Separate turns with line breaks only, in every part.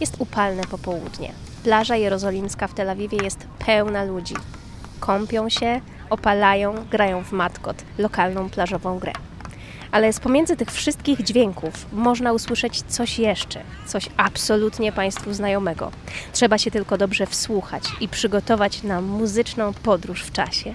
Jest upalne popołudnie. Plaża jerozolimska w Tel Awiwie jest pełna ludzi. Kąpią się, opalają, grają w matkot, lokalną plażową grę. Ale z pomiędzy tych wszystkich dźwięków można usłyszeć coś jeszcze, coś absolutnie Państwu znajomego. Trzeba się tylko dobrze wsłuchać i przygotować na muzyczną podróż w czasie.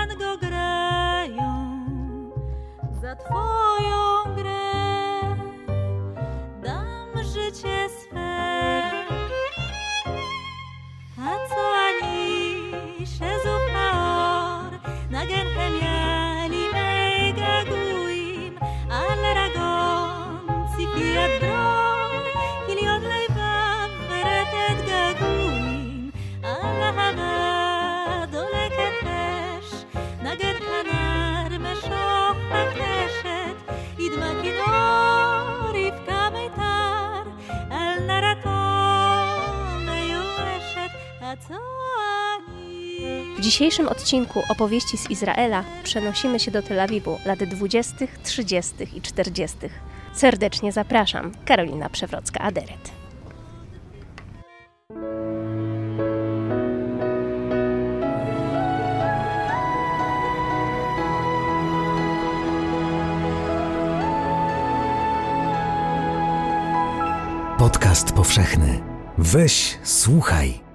dzisiejszym odcinku opowieści z Izraela przenosimy się do Tel Awiwu lat 20., 30. i 40. Serdecznie zapraszam, Karolina Przewrocka-Aderet.
Podcast powszechny. Weź, słuchaj.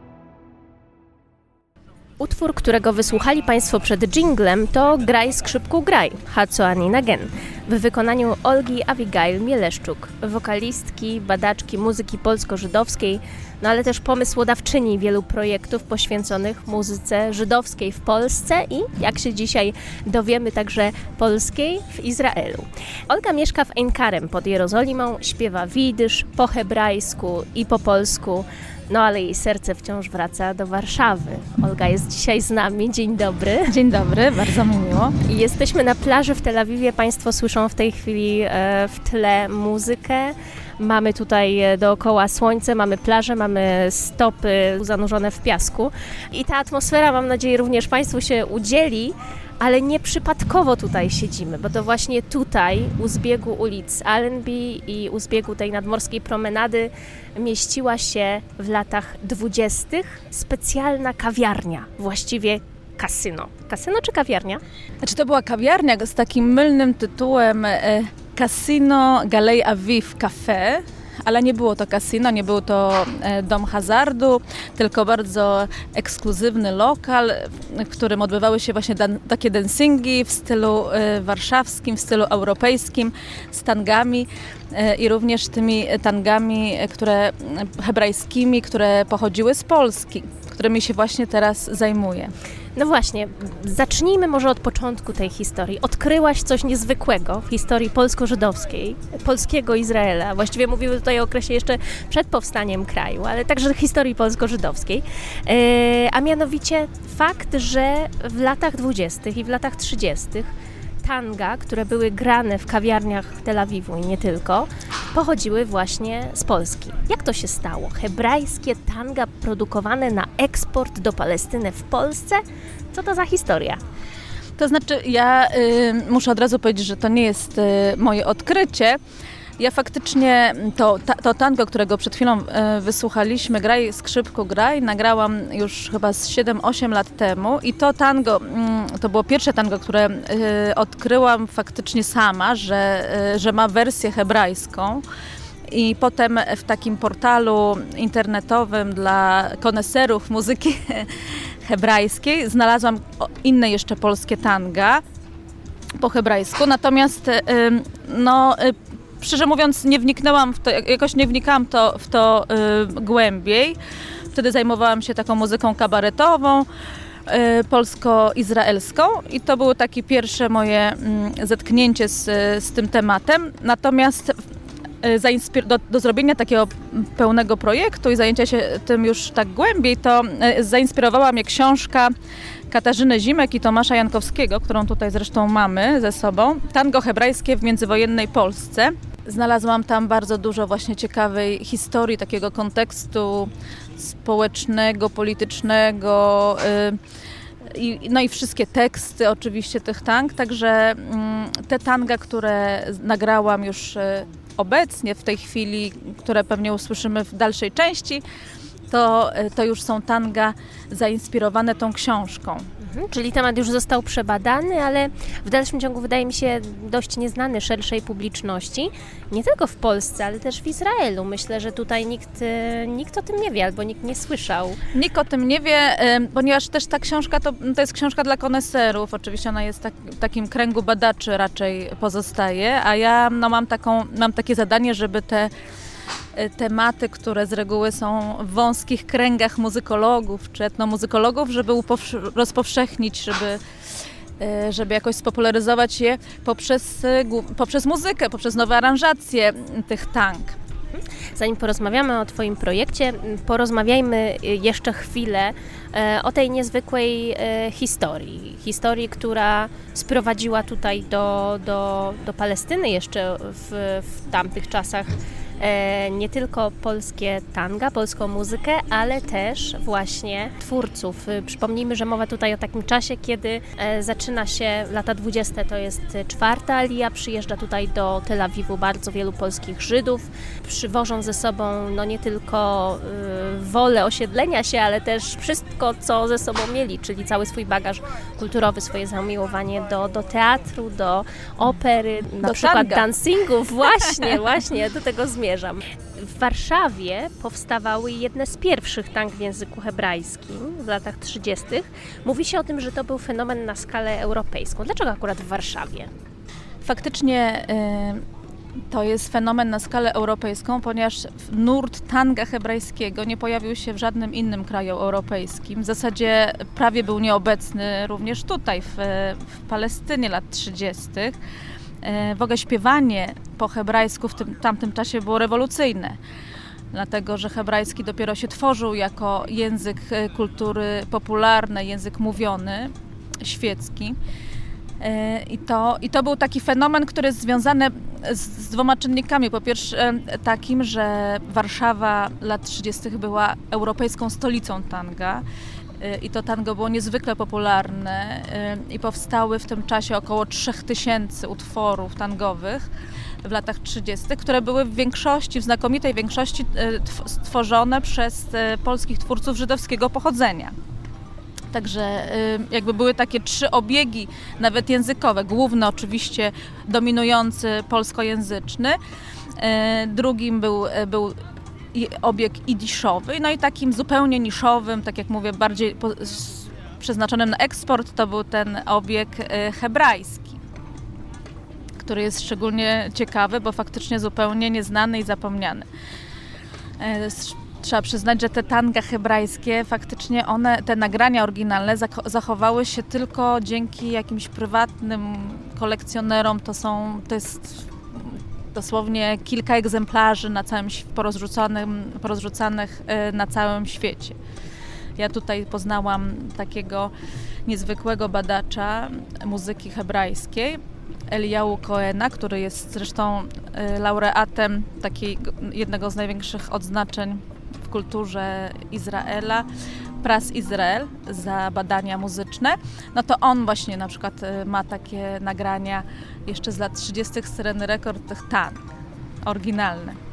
Utwór, którego wysłuchali Państwo przed jinglem to Graj skrzypku graj, Haco Aninagen, w wykonaniu Olgi Abigail Mieleszczuk, wokalistki, badaczki muzyki polsko-żydowskiej, no ale też pomysłodawczyni wielu projektów poświęconych muzyce żydowskiej w Polsce i, jak się dzisiaj dowiemy, także polskiej w Izraelu. Olga mieszka w Enkarem pod Jerozolimą, śpiewa widysz po hebrajsku i po polsku, no ale jej serce wciąż wraca do Warszawy. Olga jest dzisiaj z nami. Dzień dobry.
Dzień dobry, bardzo mi miło.
Jesteśmy na plaży w Tel Awiwie. Państwo słyszą w tej chwili e, w tle muzykę. Mamy tutaj e, dookoła słońce, mamy plażę, mamy stopy zanurzone w piasku. I ta atmosfera, mam nadzieję, również Państwu się udzieli ale nie przypadkowo tutaj siedzimy, bo to właśnie tutaj, u zbiegu ulic Allenby i u zbiegu tej nadmorskiej promenady mieściła się w latach dwudziestych specjalna kawiarnia, właściwie kasyno. Kasyno czy kawiarnia?
Znaczy to była kawiarnia z takim mylnym tytułem e, Casino Galej Aviv Cafe ale nie było to kasino, nie był to e, dom hazardu, tylko bardzo ekskluzywny lokal, w którym odbywały się właśnie dan takie dancingi w stylu e, warszawskim, w stylu europejskim, z tangami e, i również tymi tangami, które hebrajskimi, które pochodziły z Polski, którymi się właśnie teraz zajmuję.
No właśnie, zacznijmy może od początku tej historii. Odkryłaś coś niezwykłego w historii polsko-żydowskiej, polskiego Izraela. Właściwie mówimy tutaj o okresie jeszcze przed powstaniem kraju, ale także historii polsko-żydowskiej. E, a mianowicie fakt, że w latach 20. i w latach 30 tanga, które były grane w kawiarniach Tel Awiwu i nie tylko, pochodziły właśnie z Polski. Jak to się stało? Hebrajskie tanga produkowane na eksport do Palestyny w Polsce? Co to za historia?
To znaczy, ja y, muszę od razu powiedzieć, że to nie jest y, moje odkrycie. Ja faktycznie to, to tango, którego przed chwilą e, wysłuchaliśmy, Graj skrzypku graj, nagrałam już chyba z 7-8 lat temu i to tango, mm, to było pierwsze tango, które e, odkryłam faktycznie sama, że, e, że ma wersję hebrajską. I potem w takim portalu internetowym dla koneserów muzyki hebrajskiej. Znalazłam inne jeszcze polskie tanga po hebrajsku, natomiast no, szczerze mówiąc nie wniknęłam w to, jakoś nie wnikałam to, w to głębiej. Wtedy zajmowałam się taką muzyką kabaretową polsko-izraelską i to było takie pierwsze moje mm, zetknięcie z, z tym tematem. Natomiast do, do, zrobienia takiego pełnego projektu i zajęcia się tym już tak głębiej, to zainspirowała mnie książka Katarzyny Zimek i Tomasza Jankowskiego, którą tutaj zresztą mamy ze sobą. Tango hebrajskie w międzywojennej Polsce. Znalazłam tam bardzo dużo właśnie ciekawej historii, takiego kontekstu społecznego, politycznego. Y, I, no i wszystkie teksty oczywiście tych tang, także mm, te tanga, które nagrałam już y, obecnie w tej chwili, które pewnie usłyszymy w dalszej części, to, to już są tanga zainspirowane tą książką.
Mhm, czyli temat już został przebadany, ale w dalszym ciągu wydaje mi się dość nieznany szerszej publiczności. Nie tylko w Polsce, ale też w Izraelu. Myślę, że tutaj nikt, e, nikt o tym nie wie albo nikt nie słyszał.
Nikt o tym nie wie, ponieważ też ta książka to, to jest książka dla koneserów. Oczywiście ona jest tak, w takim kręgu badaczy raczej pozostaje, a ja no, mam, taką, mam takie zadanie, żeby te tematy, które z reguły są w wąskich kręgach muzykologów czy etnomuzykologów, żeby rozpowszechnić, żeby e, żeby jakoś spopularyzować je poprzez, e, poprzez muzykę, poprzez nowe aranżacje tych tank.
Zanim porozmawiamy o Twoim projekcie, porozmawiajmy jeszcze chwilę o tej niezwykłej historii. Historii, która sprowadziła tutaj do, do, do Palestyny jeszcze w, w tamtych czasach E, nie tylko polskie tanga, polską muzykę, ale też właśnie twórców. E, przypomnijmy, że mowa tutaj o takim czasie, kiedy e, zaczyna się lata 20. to jest czwarta alia, przyjeżdża tutaj do Tel Awiwu bardzo wielu polskich Żydów, przywożą ze sobą no nie tylko wolę osiedlenia się, ale też wszystko, co ze sobą mieli, czyli cały swój bagaż kulturowy, swoje zamiłowanie do, do teatru, do opery, na do przykład tanga. dancingów, właśnie, właśnie, do tego zmierzam zamierzam. W Warszawie powstawały jedne z pierwszych tank w języku hebrajskim w latach 30. Mówi się o tym, że to był fenomen na skalę europejską. Dlaczego akurat w Warszawie?
Faktycznie y, to jest fenomen na skalę europejską, ponieważ nurt tanga hebrajskiego nie pojawił się w żadnym innym kraju europejskim. W zasadzie prawie był nieobecny również tutaj, w, w Palestynie lat 30. E, w ogóle śpiewanie po hebrajsku w tym tamtym czasie było rewolucyjne dlatego że hebrajski dopiero się tworzył jako język e, kultury popularnej, język mówiony, świecki. E, I to, I to był taki fenomen, który jest związany z, z dwoma czynnikami. Po pierwsze takim, że Warszawa lat 30. była europejską stolicą tanga i to tango było niezwykle popularne y, i powstały w tym czasie około 3000 utworów tangowych w latach 30., które były w większości, w znakomitej większości y, stworzone przez polskich twórców żydowskiego pochodzenia. Także jakby były takie trzy obiegi, nawet językowe. Główny oczywiście dominujący polskojęzyczny, drugim był, był obieg idiszowy, no i takim zupełnie niszowym, tak jak mówię, bardziej po, przeznaczonym na eksport, to był ten obieg y, hebrajski, który jest szczególnie ciekawy, bo faktycznie zupełnie nieznany i zapomniany. E, trzeba przyznać, że te tanga hebrajskie, faktycznie one, te nagrania oryginalne zachowały się tylko dzięki jakimś prywatnym kolekcjonerom. To są, to jest dosłownie kilka egzemplarzy na całym, porozrzucanym, porozrzucanych e, na całym świecie. Ja tutaj poznałam takiego niezwykłego badacza muzyki hebrajskiej, Eliahu Coena, który jest zresztą e, laureatem takiej, jednego z największych odznaczeń w kulturze Izraela, Pras Izrael za badania muzyczne, no to on właśnie na przykład y, ma takie nagrania jeszcze z lat 30. Syreny Rekord tych tan, oryginalne.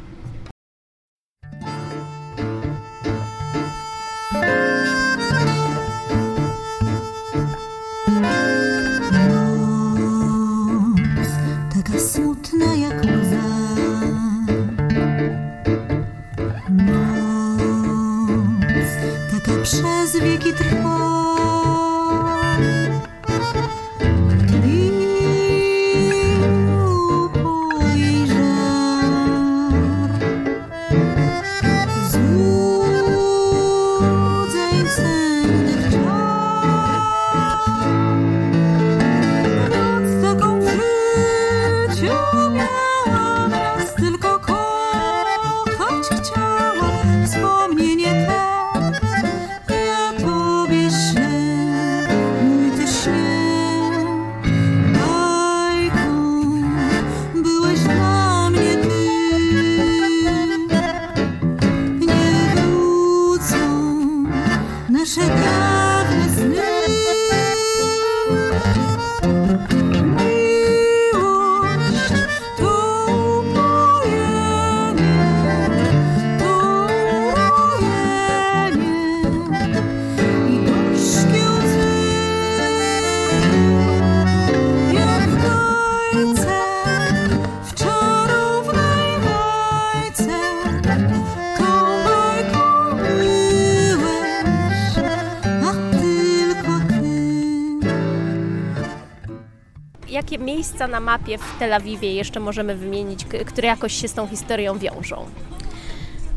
Miejsca na mapie w Tel Awiwie jeszcze możemy wymienić, które jakoś się z tą historią wiążą?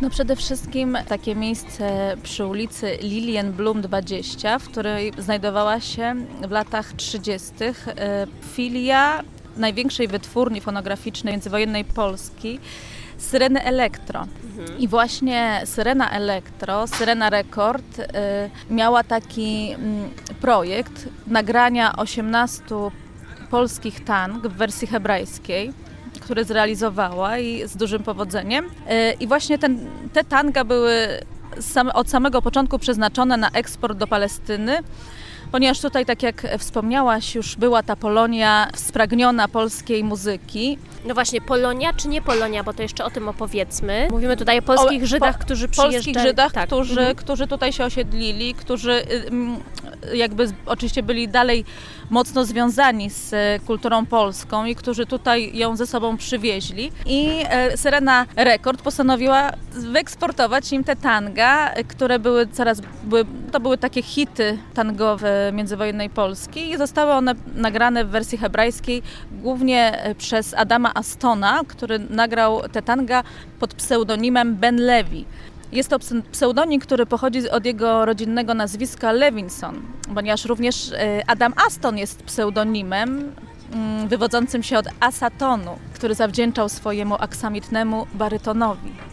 No przede wszystkim takie miejsce przy ulicy Lilienblum 20, w której znajdowała się w latach 30. e, filia największej wytwórni fonograficznej międzywojennej Polski, Syreny Elektro. I właśnie Syrena Elektro, Syrena Record e, miała taki mm, projekt nagrania 18 polskich tang w wersji hebrajskiej które zrealizowała i z dużym powodzeniem. E, I właśnie ten, te tanga były same, od samego początku przeznaczone na eksport do Palestyny, ponieważ tutaj, tak jak wspomniałaś, już była ta Polonia spragniona polskiej muzyki.
No właśnie, Polonia czy nie Polonia, bo to jeszcze o tym opowiedzmy. Mówimy tutaj o polskich
O,
Żydach,
po-
którzy przyjeżdżali.
polskich Żydach,
tak.
którzy,
Mhm.
którzy tutaj się osiedlili, którzy y, jakby oczywiście byli dalej mocno związani z e, kulturą polską i którzy tutaj ją ze sobą przywieźli. I e, Serena Rekord postanowiła wyeksportować im te tanga, które były coraz, były, to były takie hity tangowe międzywojennej Polski i zostały one nagrane w wersji hebrajskiej głównie e, przez Adama Astona, który nagrał te tanga pod pseudonimem Ben Levi. Jest to pse- pseudonim, który pochodzi od jego rodzinnego nazwiska Levinson, ponieważ również e, Adam Aston jest pseudonimem mm, wywodzącym się od asatonu, który zawdzięczał swojemu aksamitnemu barytonowi.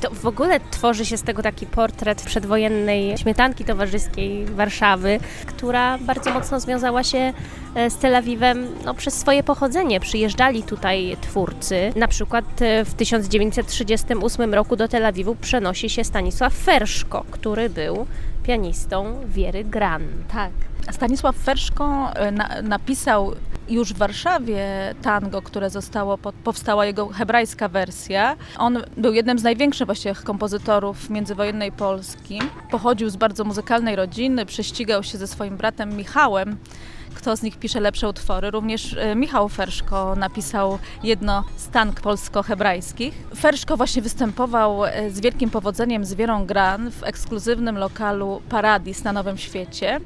To w ogóle tworzy się z tego taki portret przedwojennej śmietanki towarzyskiej Warszawy, która bardzo mocno związała się e, z Tel Awiwem no, przez swoje pochodzenie. Przyjeżdżali tutaj twórcy. Na przykład e, w 1938 roku do Tel Awiwu przenosi się Stanisław Ferszko, który był pianistą Wiery Gran.
Tak. Stanisław Ferszko e, na, napisał już w Warszawie tango, które zostało, powstała jego hebrajska wersja. On był jednym z największych właściwie kompozytorów międzywojennej Polski. Pochodził z bardzo muzykalnej rodziny, prześcigał się ze swoim bratem Michałem, kto z nich pisze lepsze utwory. Również e, Michał Ferszko napisał jedno z tang polsko-hebrajskich. Ferszko właśnie występował e, z wielkim powodzeniem z Wierą Gran w ekskluzywnym lokalu Paradis na Nowym Świecie.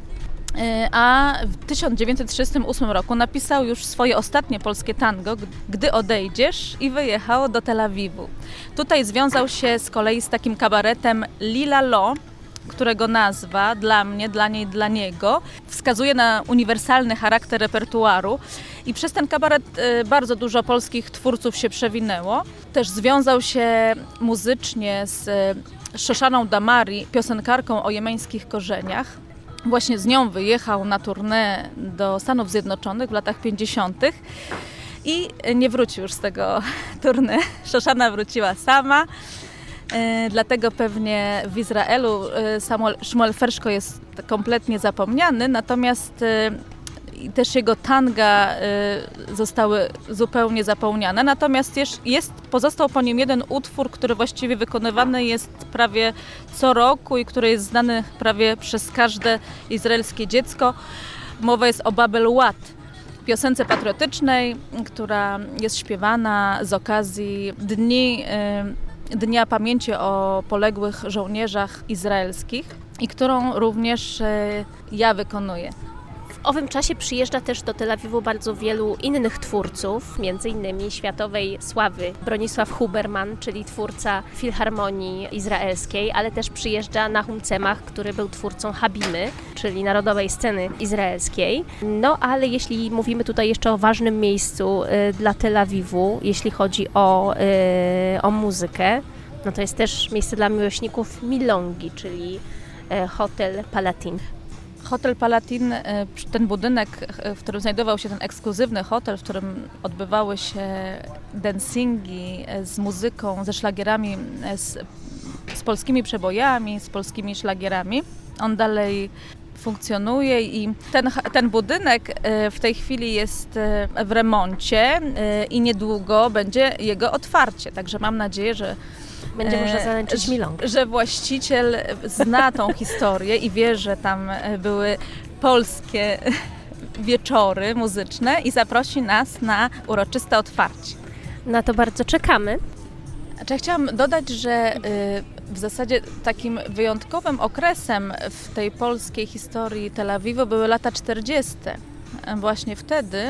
E, A w 1938 roku napisał już swoje ostatnie polskie tango, Gdy odejdziesz i wyjechał do Tel Awiwu. Tutaj związał się z kolei z takim kabaretem Lila Lo, którego nazwa dla mnie, dla niej, dla niego wskazuje na uniwersalny charakter repertuaru i przez ten kabaret e, bardzo dużo polskich twórców się przewinęło. Też związał się muzycznie z e, Szoszaną Damari, piosenkarką o jemeńskich korzeniach. Właśnie z nią wyjechał na tournée do Stanów Zjednoczonych w latach 50. i nie wrócił już z tego tournée. Szoszana wróciła sama. E, Dlatego pewnie w Izraelu e, Samuel, Shmuel Ferszko jest kompletnie zapomniany, natomiast e, i też jego tanga e, zostały zupełnie zapomniane. Natomiast jest, jest, pozostał po nim jeden utwór, który właściwie wykonywany jest prawie co roku i który jest znany prawie przez każde izraelskie dziecko. Mowa jest o Babel Wat, piosence patriotycznej, która jest śpiewana z okazji dni, e, Dnia Pamięci o poległych żołnierzach izraelskich. i którą również e, ja wykonuję.
W owym czasie przyjeżdża też do Tel Awiwu bardzo wielu innych twórców, między innymi światowej sławy Bronisław Huberman, czyli twórca Filharmonii Izraelskiej, ale też przyjeżdża Nahum Cemach, który był twórcą Habimy, czyli narodowej sceny izraelskiej. No ale jeśli mówimy tutaj jeszcze o ważnym miejscu y, dla Tel Awiwu, jeśli chodzi o, y, o muzykę, no to jest też miejsce dla miłośników Milongi, czyli y, hotel Palatin.
Hotel Palatin, e, ten budynek, e, w którym znajdował się ten ekskluzywny hotel, w którym odbywały się dancingi e, z muzyką, ze szlagierami, z, z polskimi przebojami, z polskimi szlagierami. On dalej funkcjonuje i ten, ten budynek w tej chwili jest w remoncie i niedługo będzie jego otwarcie. Także mam nadzieję, że
będzie można e, zalęczyć milong.
Że właściciel zna tą historię i wie, że tam e, były polskie wieczory muzyczne i zaprosi nas na uroczyste otwarcie.
Na to bardzo czekamy.
Znaczy, chciałam dodać, że y, w zasadzie takim wyjątkowym okresem w tej polskiej historii Tel Awiwu były lata 40 właśnie wtedy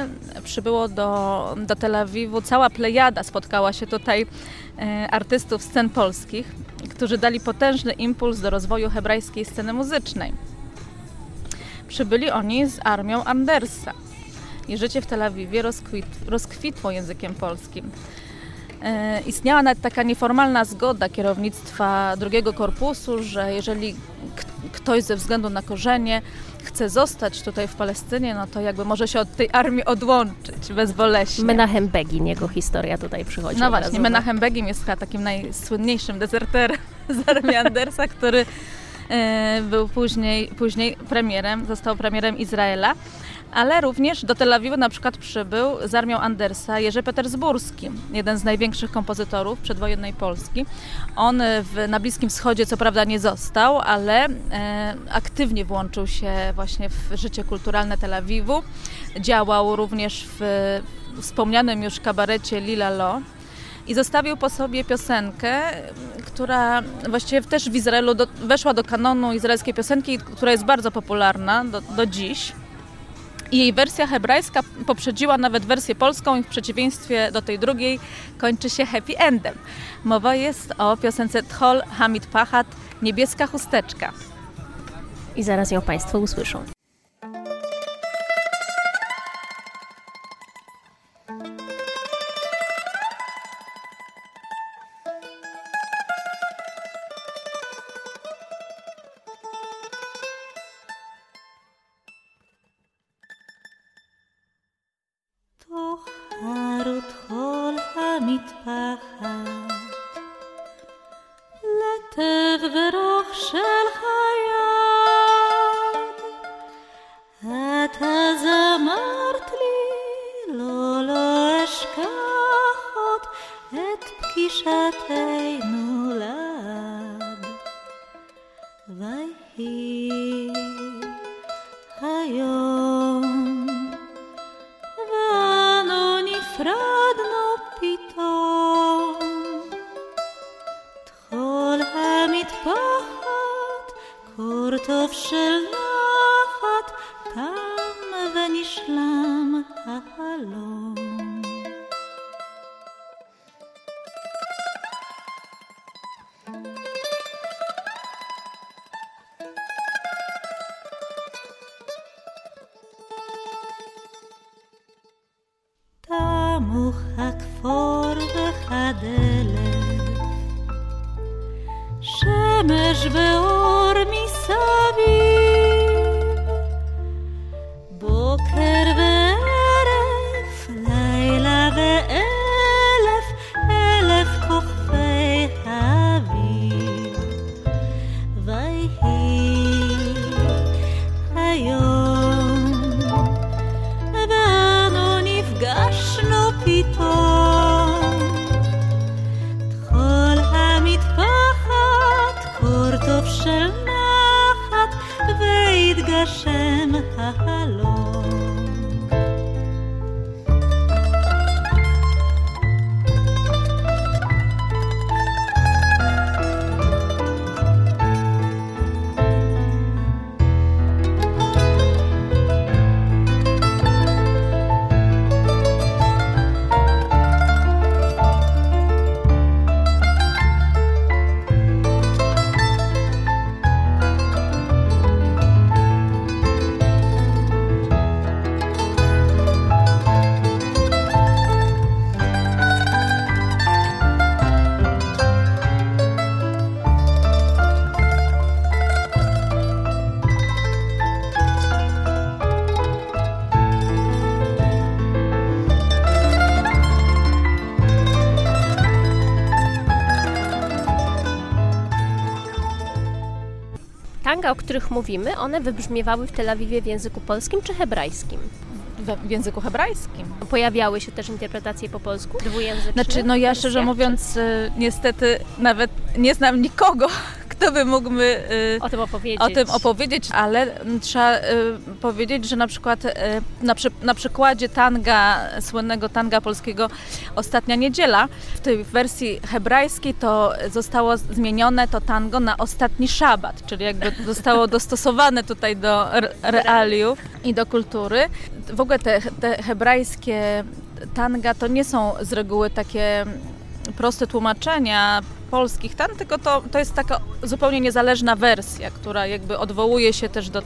przybyło do, do Tel Awiwu cała plejada, spotkała się tutaj e, artystów scen polskich, którzy dali potężny impuls do rozwoju hebrajskiej sceny muzycznej. Przybyli oni z armią Andersa i życie w Tel Awiwie rozkwit, rozkwitło językiem polskim. E, istniała nawet taka nieformalna zgoda kierownictwa drugiego korpusu, że jeżeli ktoś ze względu na korzenie chce zostać tutaj w Palestynie, no to jakby może się od tej armii odłączyć bezboleśnie.
Menachem Begin, jego historia tutaj przychodzi.
No właśnie, Menachem Begin jest chyba takim najsłynniejszym dezerterem z armii Andersa, który e, był później, później premierem, został premierem Izraela ale również do Tel Awiwu na przykład przybył z armią Andersa Jerzy Petersburski, jeden z największych kompozytorów przedwojennej Polski. On w, na Bliskim Wschodzie co prawda nie został, ale e, aktywnie włączył się właśnie w życie kulturalne Tel Awiwu. Działał również w wspomnianym już kabarecie Lila Lo i zostawił po sobie piosenkę, która właściwie też w Izraelu do, weszła do kanonu izraelskiej piosenki, która jest bardzo popularna do, do dziś. I jej wersja hebrajska poprzedziła nawet wersję polską i w przeciwieństwie do tej drugiej kończy się happy endem. Mowa jest o piosence Tchol Hamid Pachat Niebieska chusteczka.
I zaraz ją Państwo usłyszą. פגישתנו לעד.
ויהי których mówimy, one wybrzmiewały w Tel Awiwie w języku polskim czy hebrajskim?
W, języku hebrajskim.
Pojawiały się też interpretacje po polsku? Dwujęzyczne?
Znaczy, no ja szczerze mówiąc, y, niestety nawet nie znam nikogo, by mi y,
O tym opowiedzieć.
o tym opowiedzieć, ale mm, trzeba y, powiedzieć, że na przykład y, na, przy, na przykładzie tanga, słynnego tanga polskiego Ostatnia Niedziela, w tej wersji hebrajskiej to zostało zmienione to tango na Ostatni Szabat, czyli jakby zostało dostosowane tutaj do re- realiów i do kultury. W ogóle te, te hebrajskie tanga to nie są z reguły takie proste tłumaczenia polskich tan, tylko to, to jest taka zupełnie niezależna wersja, która jakby odwołuje się też do,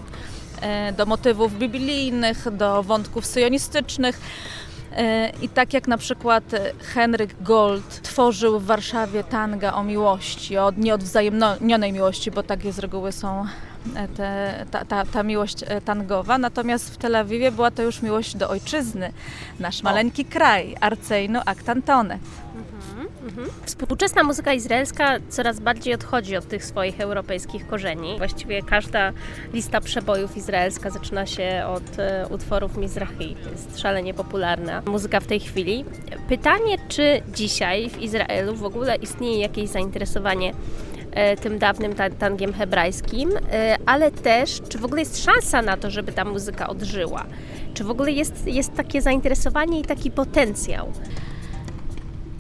e, do motywów biblijnych, do wątków syjonistycznych. E, I tak jak na przykład Henryk Gold tworzył w Warszawie tanga o miłości, o nieodwzajemnionej miłości, bo takie z reguły są e, te, ta, ta, ta miłość tangowa. Natomiast w Tel Awiwie była to już miłość do ojczyzny, nasz maleńki kraj, Arcejno Actantone.
Współczesna muzyka izraelska coraz bardziej odchodzi od tych swoich europejskich korzeni. Właściwie każda lista przebojów izraelska zaczyna się od e, utworów Mizrahi. Jest szalenie popularna muzyka w tej chwili. Pytanie, czy dzisiaj w Izraelu w ogóle istnieje jakieś zainteresowanie e, tym dawnym ta- tangiem hebrajskim, e, ale też, czy w ogóle jest szansa na to, żeby ta muzyka odżyła? Czy w ogóle jest, jest takie zainteresowanie i taki potencjał?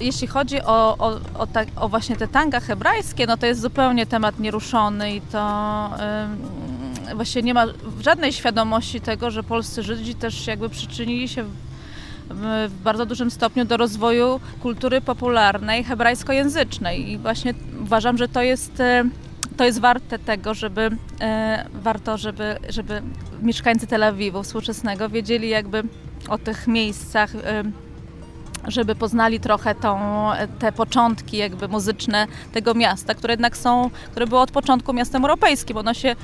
Jeśli chodzi o, o, o, tak, o właśnie te tanga hebrajskie, no to jest zupełnie temat nieruszony i to ym, właśnie nie ma żadnej świadomości tego, że polscy Żydzi też jakby przyczynili się w, bardzo dużym stopniu do rozwoju kultury popularnej hebrajskojęzycznej. I właśnie uważam, że to jest e, to jest warte tego, żeby e, warto, żeby, żeby mieszkańcy Tel Awiwu współczesnego wiedzieli jakby o tych miejscach żeby poznali trochę tą, te początki jakby muzyczne tego miasta, które jednak są, które było od początku miastem europejskim. Ono się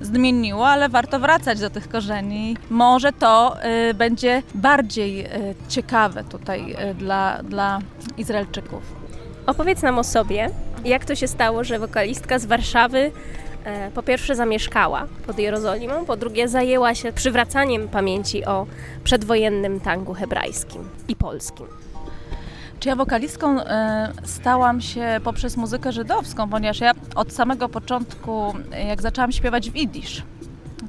zmieniło, ale warto wracać do tych korzeni. Może to y, będzie bardziej y, ciekawe tutaj y, dla, dla Izraelczyków.
Opowiedz nam o sobie, jak to się stało, że wokalistka z Warszawy e, po pierwsze zamieszkała pod Jerozolimą, po drugie zajęła się przywracaniem pamięci o przedwojennym tangu hebrajskim i polskim.
Czy ja wokalistką e, stałam się poprzez muzykę żydowską, ponieważ ja od samego początku, jak zaczęłam śpiewać w idisz,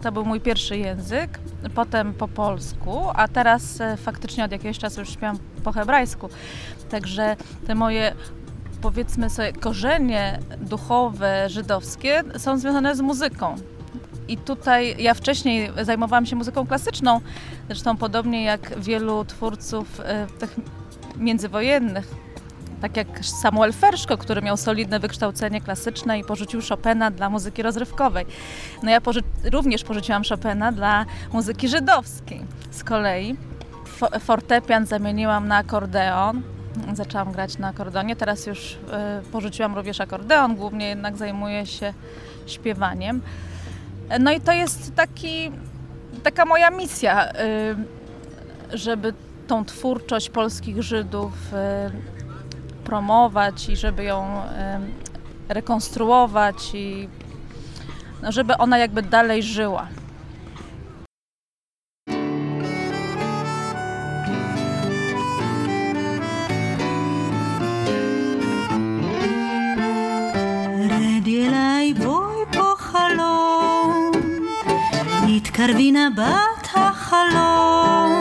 to był mój pierwszy język, potem po polsku, a teraz e, faktycznie od jakiegoś czasu już śpiewam po hebrajsku. Także te moje powiedzmy sobie korzenie duchowe żydowskie są związane z muzyką. I tutaj ja wcześniej zajmowałam się muzyką klasyczną, zresztą podobnie jak wielu twórców e, tych międzywojennych, tak jak Samuel Ferszko, który miał solidne wykształcenie klasyczne i porzucił Chopina dla muzyki rozrywkowej. No ja również porzuciłam Chopina dla muzyki żydowskiej. Z kolei fo- fortepian zamieniłam na akordeon. Zaczęłam grać na akordeonie, teraz już y, porzuciłam również akordeon, głównie jednak zajmuję się śpiewaniem. No i to jest taki, taka moja misja, y, żeby tą twórczość polskich Żydów y, promować i żeby ją y, rekonstruować i no, żeby ona jakby dalej żyła.
רד אליי בואי פה חלום, התקרבי נבט החלום,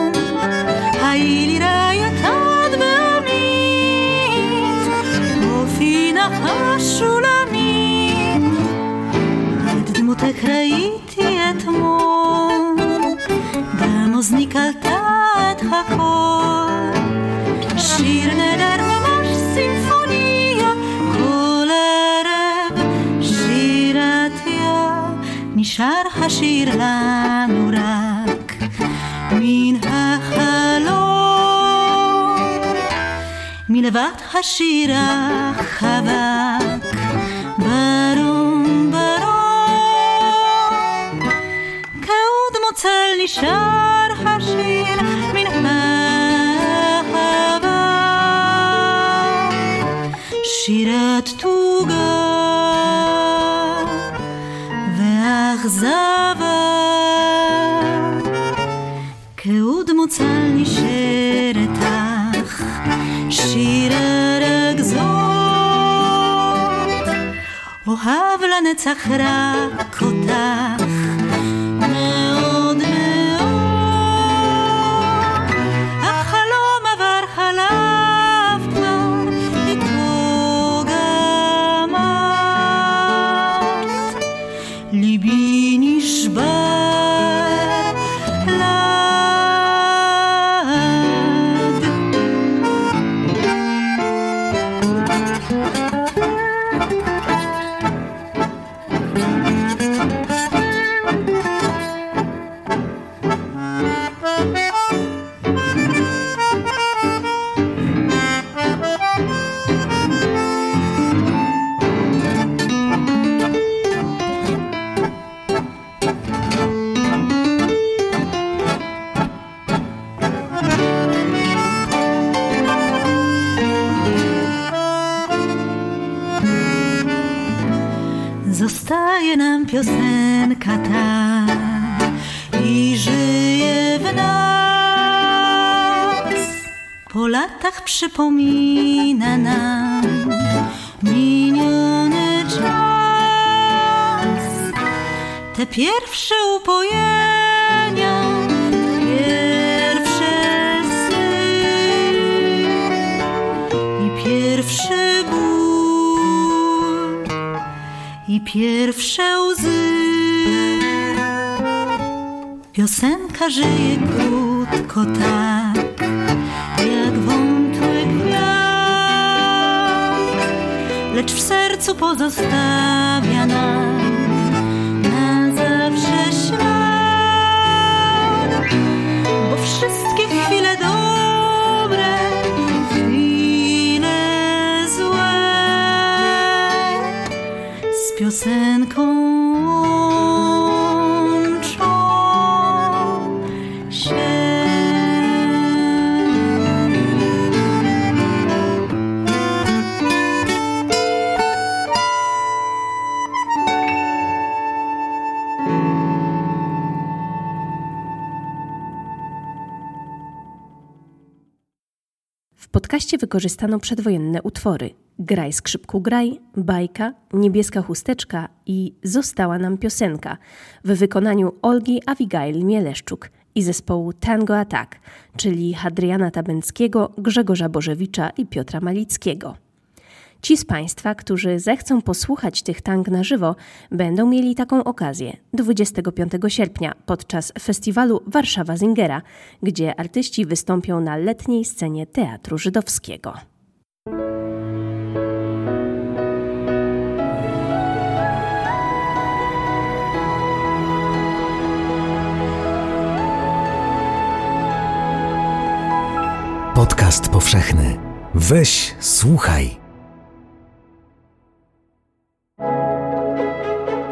מלבד השיר החבק, ברום ברום, כעוד מוצל נשאר השיר מן החווה, שירת תוגה ثغرة Latach przypomina nam miniony czas. Te pierwsze upojenia, pierwsze sny i pierwszy ból i pierwsze łzy. Piosenka żyje krótko tak, lecz w sercu pozostawia nam na zawsze ślad, bo wszystkie chwile dobre, chwile złe z piosenką
wykorzystano przedwojenne utwory Graj skrzypku graj, Bajka, Niebieska chusteczka i Została nam piosenka w wykonaniu Olgi Abigail Mieleszczuk i zespołu Tango Attack, czyli Hadriana Tabęckiego, Grzegorza Bożewicza i Piotra Malickiego. Ci z Państwa, którzy zechcą posłuchać tych tang na żywo, będą mieli taką okazję 25 sierpnia podczas festiwalu Warszawa Zingera, gdzie artyści wystąpią na letniej scenie Teatru Żydowskiego.
Podcast powszechny. Weź, słuchaj.